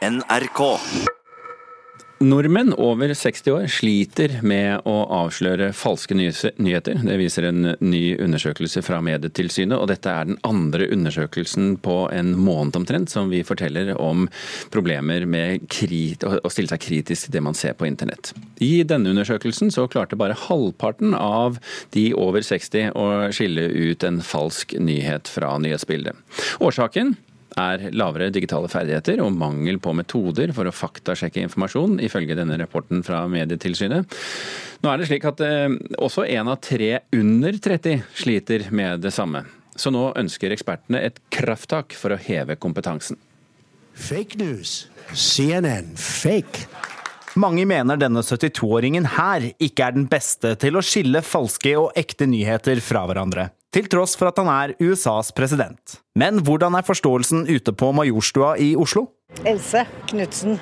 NRK. Nordmenn over 60 år sliter med å avsløre falske nyheter. Det viser en ny undersøkelse fra Medietilsynet, og dette er den andre undersøkelsen på en måned omtrent som vi forteller om problemer med å stille seg kritisk til det man ser på internett. I denne undersøkelsen så klarte bare halvparten av de over 60 å skille ut en falsk nyhet fra nyhetsbildet. Årsaken er lavere digitale ferdigheter og mangel på metoder for å faktasjekke informasjon, ifølge denne rapporten fra Medietilsynet. Nå er det slik at eh, også én av tre under 30 sliter med det samme. Så nå ønsker ekspertene et krafttak for å heve kompetansen. Fake news. CNN fake. Mange mener denne 72-åringen her ikke er den beste til å skille falske og ekte nyheter fra hverandre til tross for at han er USAs president. Men hvordan er forståelsen ute på Majorstua i Oslo? Else Knutsen.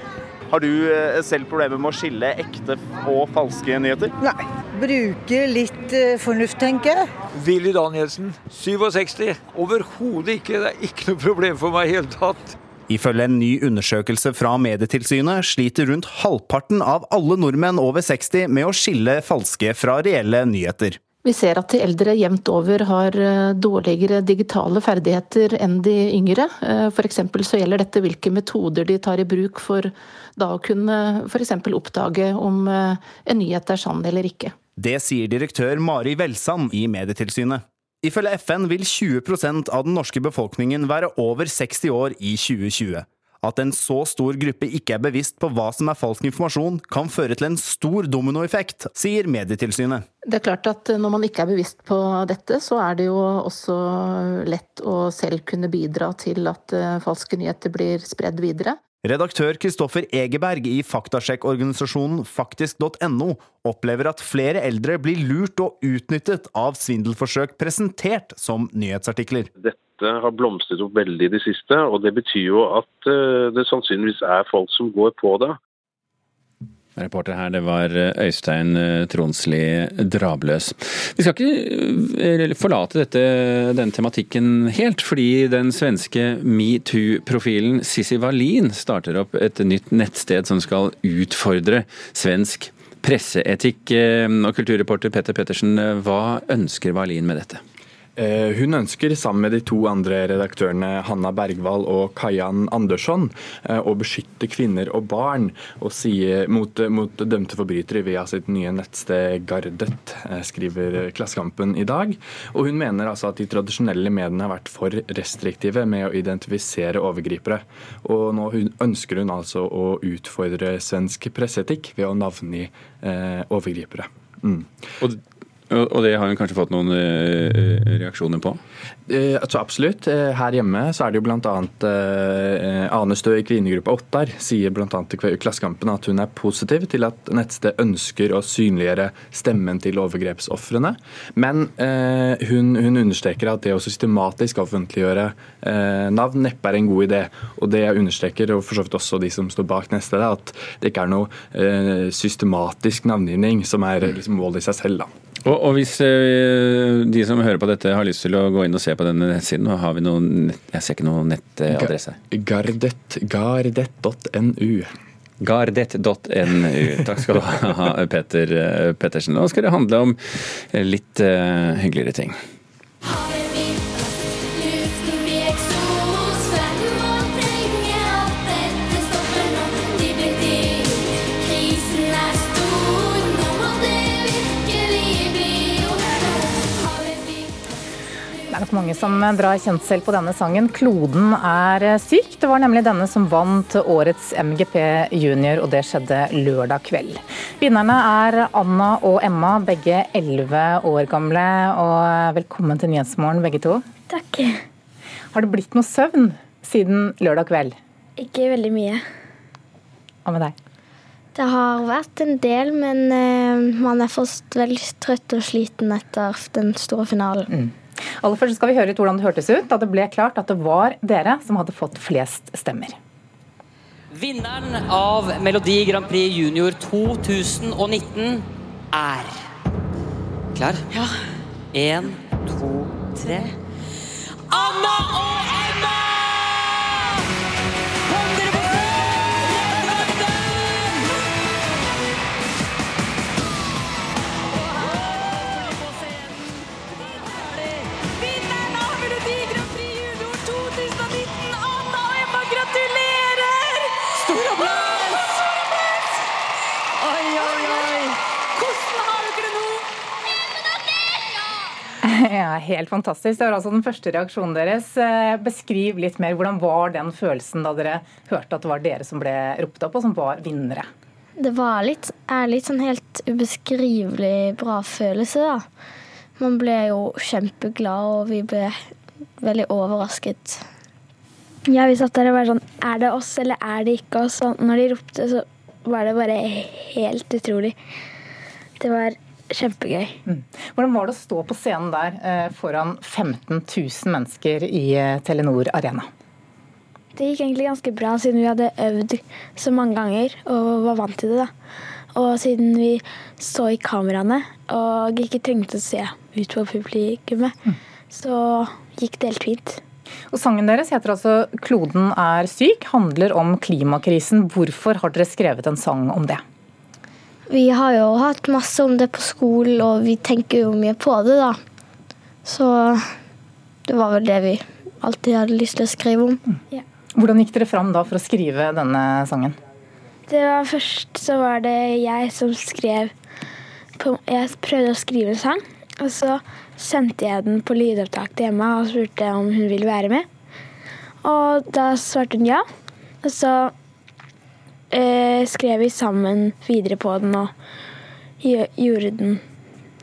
Har du eh, selv problemer med å skille ekte og falske nyheter? Nei. Bruke litt eh, fornuft, tenker jeg. Willy Danielsen, 67. Overhodet ikke. Det er ikke noe problem for meg i hele tatt. Ifølge en ny undersøkelse fra Medietilsynet sliter rundt halvparten av alle nordmenn over 60 med å skille falske fra reelle nyheter. Vi ser at de eldre jevnt over har eh, dårligere digitale ferdigheter enn de yngre. Eh, F.eks. så gjelder dette hvilke metoder de tar i bruk for da å kunne f.eks. oppdage om eh, en nyhet er sann eller ikke. Det sier direktør Mari Velsand i Medietilsynet. Ifølge FN vil 20% av den norske befolkningen være over 60 år i 2020. At en så stor gruppe ikke er bevisst på hva som er falsk informasjon, kan føre til en stor dominoeffekt, sier Medietilsynet. Det er klart at Når man ikke er bevisst på dette, så er det jo også lett å selv kunne bidra til at eh, falske nyheter blir spredd videre. Redaktør Kristoffer Egeberg i faktasjekkorganisasjonen faktisk.no opplever at flere eldre blir lurt og utnyttet av svindelforsøk presentert som nyhetsartikler. Dette dette har blomstret opp veldig i det siste. Og det betyr jo at eh, det sannsynligvis er folk som går på det. Reporter her, det var eh, Øystein eh, Tronsli Drabløs. Vi skal ikke forlate dette, denne tematikken helt, fordi den svenske metoo-profilen Sissi Wallin starter opp et nytt nettsted som skal utfordre svensk presseetikk. Og kulturreporter Petter Pettersen, hva ønsker Wallin med dette? Eh, hun ønsker sammen med de to andre redaktørene Hanna Bergvall og Kajan Andersson eh, å beskytte kvinner og barn og si mot, mot dømte forbrytere via sitt nye nettsted Gardet, eh, skriver Klassekampen i dag. Og hun mener altså at de tradisjonelle mediene har vært for restriktive med å identifisere overgripere. Og nå ønsker hun altså å utfordre svensk presseetikk ved å navngi eh, overgripere. Mm. Og og det har hun kanskje fått noen eh, reaksjoner på? Eh, altså absolutt. Eh, her hjemme så er det jo bl.a. Ane Stø i kvinnegruppa Ottar sier bl.a. til Klassekampen at hun er positiv til at nettstedet ønsker å synliggjøre stemmen til overgrepsofrene. Men hun, hun, understreker at det å systematisk offentliggjøre navn neppe er en god idé. Og det understreker, og for så vidt også de som står bak nettstedet, at det ikke er noe systematisk navngivning som er liksom målet i seg selv. da. Og, og, hvis uh, de som hører på dette har lyst til å gå inn og se på denne nettsiden, har vi noen Jeg ser ikke noen nettadresse. Gardet, gardet.nu. Gardet.nu. Takk skal du ha, Petter eh, Pettersen. Nå skal det handle om litt uh, hyggeligere ting. Nok mange som drar kjensel på denne sangen. 'Kloden er syk'. Det var nemlig denne som vant årets MGP junior, og det skjedde lørdag kveld. Vinnerne er Anna og Emma, begge 11 år gamle. Og velkommen til Nyhetsmorgen, begge to. Takk. Har det blitt noe søvn siden lørdag kveld? Ikke veldig mye. Hva med deg? Det har vært en del, men uh, man er fortsatt veldig trøtt og sliten etter den store finalen. Mm. Aller først skal vi høre litt hvordan det hørtes ut da det ble klart at det var dere som hadde fått flest stemmer. Vinneren av Melodi Grand Prix Junior 2019 er Klar? Ja. Én, to, tre Anna og Ja, Helt fantastisk. Det var altså den første reaksjonen deres. Eh, beskriv litt mer. Hvordan var den følelsen da dere hørte at det var dere som ble ropt opp, og som var vinnere? Det var litt, er litt sånn helt ubeskrivelig bra følelse, da. Man ble jo kjempeglad, og vi ble veldig overrasket. Ja, vi satt der og var sånn Er det oss, eller er det ikke oss? Og når de ropte, så var det bare helt utrolig. Det var kjempegøy. Mm. Hvordan var det å stå på scenen der eh, foran 15 000 mennesker i eh, Telenor Arena? Det gikk egentlig ganske bra, siden vi hadde øvd så mange ganger og var vant til det. da. Og siden vi så i kameraene og ikke trengte å se ut på publikummet, mm. så gikk det helt fint. Og Sangen deres heter altså 'Kloden er syk', handler om klimakrisen. Hvorfor har dere skrevet en sang om det? Vi har jo hatt masse om det på skolen, og vi tenker jo mye på det, da. Så det var vel det vi alltid hadde lyst til å skrive om. Mm. Ja. Hvordan gikk dere fram da for å skrive denne sangen? Det var Først så var det jeg som skrev på, Jeg prøvde å skrive en sang, og så sendte jeg den på lydopptak til Emma og spurte om hun ville være med. Og da svarte hun ja. Og så eh, skrev vi sammen videre på den og gjorde den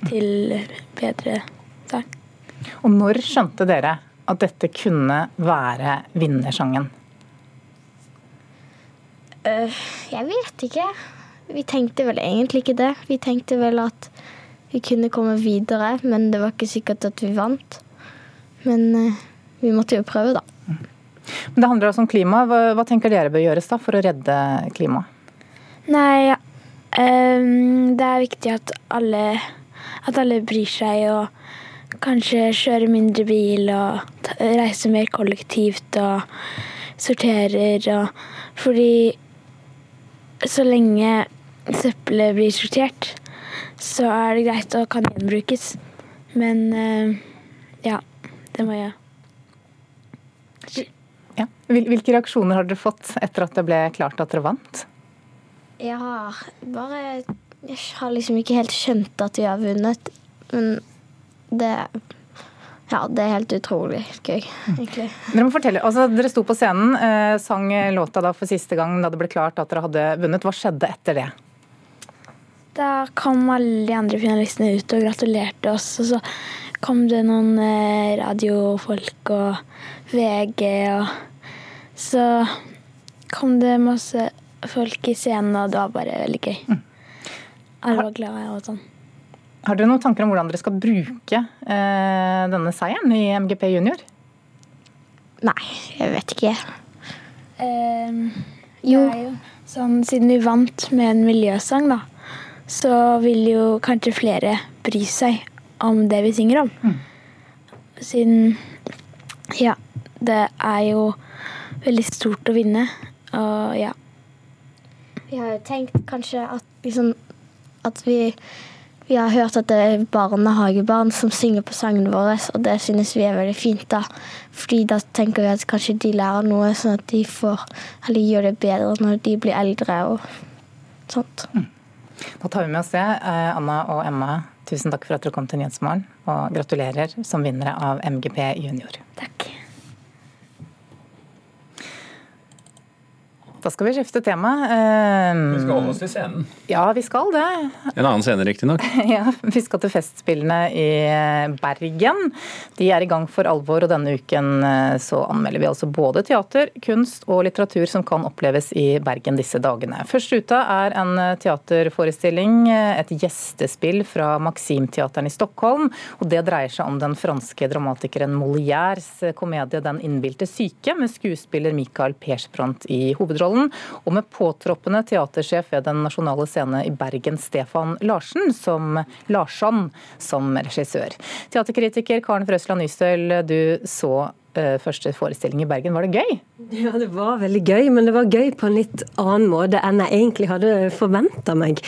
til bedre sang. Og når skjønte dere at dette kunne være vinnersangen? Uh, jeg vet ikke. Vi tenkte vel egentlig ikke det. Vi tenkte vel at vi kunne komme videre, men det var ikke sikkert at vi vant. Men uh, vi måtte jo prøve, da. Men Det handler også om klima. Hva, hva tenker dere bør gjøres da for å redde klimaet? Nei, um, det er viktig at alle, at alle bryr seg og kanskje kjører mindre bil og reiser mer kollektivt og sorterer og Fordi så lenge søppelet blir sortert, så er det greit og kan gjenbrukes. Men uh, ja, det må jeg ja. Hvilke reaksjoner har dere fått etter at det ble klart at dere vant? Jeg har bare Jeg har liksom ikke helt skjønt at vi har vunnet. Men det ja, det er helt utrolig gøy, egentlig. Dere må fortelle, altså Dere sto på scenen, eh, sang låta da for siste gang da det ble klart at dere hadde vunnet. Hva skjedde etter det? Da kom alle de andre finalistene ut og gratulerte oss. Og så kom det noen eh, radiofolk og VG og Så kom det masse folk i scenen, og det var bare veldig gøy. Mm. Alle var glade og sånn. Har dere noen tanker om hvordan dere skal bruke eh, denne seieren i MGP junior? Nei, jeg vet ikke. Um, jo, sånn siden vi vant med en miljøsang, da, så vil jo kanskje flere bry seg om det vi synger om. Mm. Siden ja, det er jo veldig stort å vinne, og ja. Vi har jo tenkt kanskje at liksom at vi, vi har hørt at det er barnehagebarn som synger på sangene våre, og det synes vi er veldig fint. da. Fordi da tenker vi at kanskje de lærer noe, sånn at de får, eller gjør det bedre når de blir eldre og sånt. Mm. Da tar vi med oss det. Eh, Anna og Emma, tusen takk for at dere kom til Nyhetsmorgen, og gratulerer som vinnere av MGP junior. Takk. Da skal vi skifte tema. Vi skal holde oss til scenen. Ja, vi skal det. En annen scene, riktignok. ja, vi skal til Festspillene i Bergen. De er i gang for alvor, og denne uken eh, så anmelder vi altså både teater, kunst og litteratur som kan oppleves i Bergen disse dagene. Først ute er en teaterforestilling, et gjestespill fra Maximteateren i Stockholm. og Det dreier seg om den franske dramatikeren Molières komedie 'Den innbilte syke', med skuespiller Michael Persbrandt i hovedrollen hovedrollen, og med påtroppende teatersjef ved Den nasjonale scene i Bergen, Stefan Larsen, som Larsson, som regissør. Teaterkritiker Karen Frøsland Nystøl, du så uh, første forestilling i Bergen. Var det gøy? Ja, det var veldig gøy, men det var gøy på en litt annen måte enn jeg egentlig hadde forventa meg.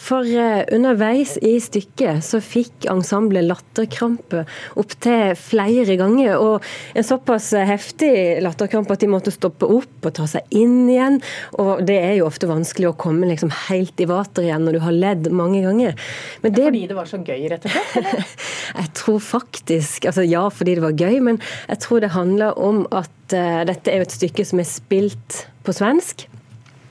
For uh, underveis i stykket så fikk ensemblet latterkrampe opptil flere ganger. Og en såpass heftig latterkrampe at de måtte stoppe opp og ta seg inn igjen. Og det er jo ofte vanskelig å komme liksom helt i vater igjen når du har ledd mange ganger. Men det... Fordi det var så gøy, rett og slett? jeg tror faktisk Altså ja, fordi det var gøy, men jeg tror det handler om at dette er jo et stykke som er spilt på svensk.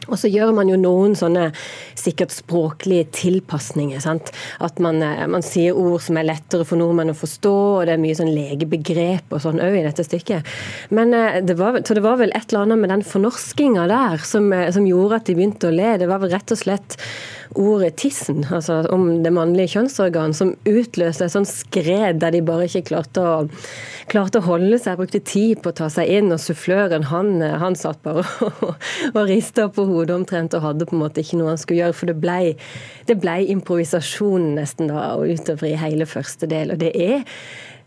Og så gjør man jo noen sånne sikkert språklige tilpasninger. Sant? At man, eh, man, sier ord som er lettere for nordmenn å forstå, og det er mye sånn legebegrep og sånn òg i dette stykket. Men eh, det var, så det var vel et eller annet med den fornorskinga der som, som gjorde at de begynte å le. Det var vel rett og slett ordet tissen, altså om det mannlige kjønnsorgan, som utløste et sånt skred der de bare ikke klarte å, klarte å holde seg. Brukte tid på å ta seg inn, og suffløren han, han satt bare og, og rista på hodet omtrent og hadde på en måte ikke noe han skulle gjøre. For det blei ble improvisasjon nesten da, og utover i hele første del. Og det er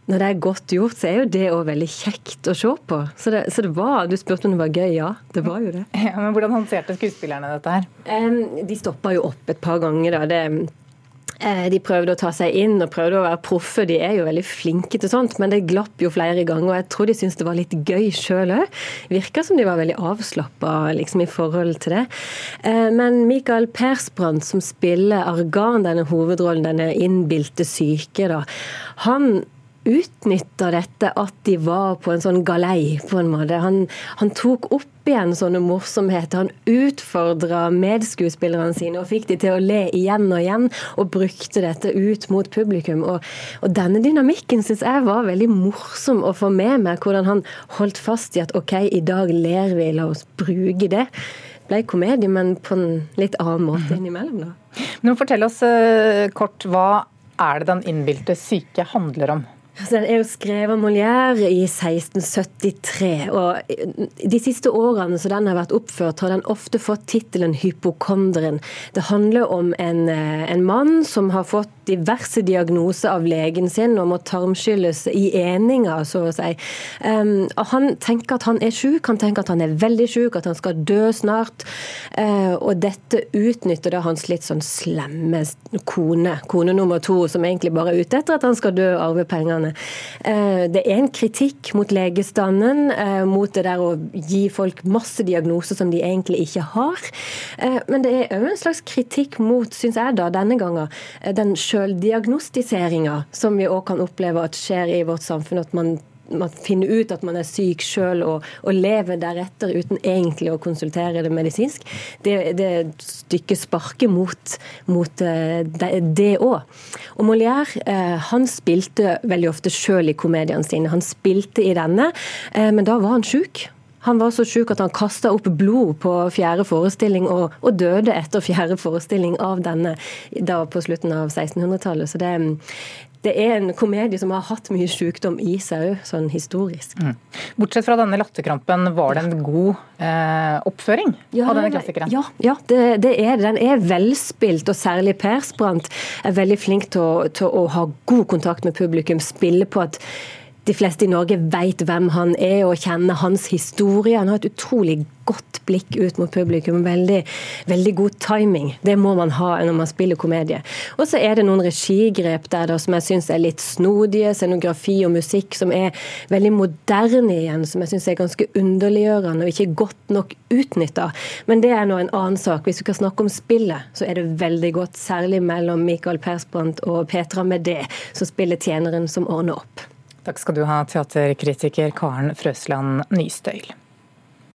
når det er godt gjort, så er jo det òg veldig kjekt å se på. Så det, så det, var, Du spurte om det var gøy, ja. Det var jo det. Ja, men Hvordan håndterte skuespillerne dette her? de stoppa jo opp et par ganger. da. Det, de prøvde å ta seg inn og prøvde å være proffe. De er jo veldig flinke til sånt, men det glapp jo flere ganger. Og jeg tror de syntes det var litt gøy sjøl òg. Virka som de var veldig avslappa liksom, i forhold til det. Eh, men Michael Persbrandt, som spiller Argan, denne hovedrollen, denne innbilte syke, da, han utnytta dette at de var på en sånn galei, på en måte. Han, han tok opp igjen sånne morsomheter. Han utfordra medskuespillerne sine og fikk de til å le igjen og igjen, og brukte dette ut mot publikum. Og, og denne dynamikken syns jeg var veldig morsom å få med meg, hvordan han holdt fast i at OK, i dag ler vi, la oss bruke det ble komedie, men på en litt annen måte innimellom. da. Men Fortell oss uh, kort, hva er det den innbilte syke handler om? Altså, den er jo skrevet av Molière i 1673. og De siste årene som den har vært oppført, har den ofte fått tittelen 'Hypokonderen'. Det handler om en, eh, en mann som har fått diverse diagnoser av legen sin og må tarmskylles i eninga, så å si. Um, han tenker at han er sjuk, han tenker at han er veldig sjuk, at han skal dø snart. Uh, og dette utnytter da hans litt sånn slemme kone, kone nummer to, som egentlig bare er ute etter at han skal dø arve pengene samfunnet. Eh, det er en kritikk mot legestanden, eh, mot det der å gi folk masse diagnoser som de egentlig ikke har. Eh, men det er òg en slags kritikk mot, syns jeg da, denne gangen, den sjøldiagnostiseringa som vi òg kan oppleve at skjer i vårt samfunn. at man man finner ut at man er syk sjøl og, og, lever deretter uten egentlig å konsultere det medisinsk. Det, det stykket sparker mot, mot uh, det òg. Og Molière uh, han spilte veldig ofte sjøl i komediene sine. Han spilte i denne, uh, men da var han sjuk. Han var så sjuk at han kasta opp blod på fjerde forestilling, og, og, døde etter fjerde forestilling av denne da på slutten av 1600-tallet. Så det, det er en komedie som har hatt mye sykdom i seg òg, sånn historisk. Mm. Bortsett fra denne latterkrampen, var det en god eh, oppføring ja, av denne klassikeren? Ja, ja det, det, er. Den er velspilt, og særlig Persbrandt er veldig flink til å, til å ha god kontakt med publikum. Spille på at de fleste i Norge vet hvem han er og kjenner hans historie. Han har et utrolig godt blikk ut mot publikum. Veldig, veldig god timing. Det må man ha når man spiller komedie. Og så er det noen regigrep der da, som jeg syns er litt snodige. Scenografi og musikk som er veldig moderne igjen, som jeg syns er ganske underliggjørende og ikke godt nok utnytta. Men det er nå en annen sak. Hvis vi skal snakke om spillet, så er det veldig godt. Særlig mellom Michael Persbrandt og Petra Medé, som spiller tjeneren som ordner opp. Takk skal du ha, teaterkritiker Karen Frøsland Nystøyl.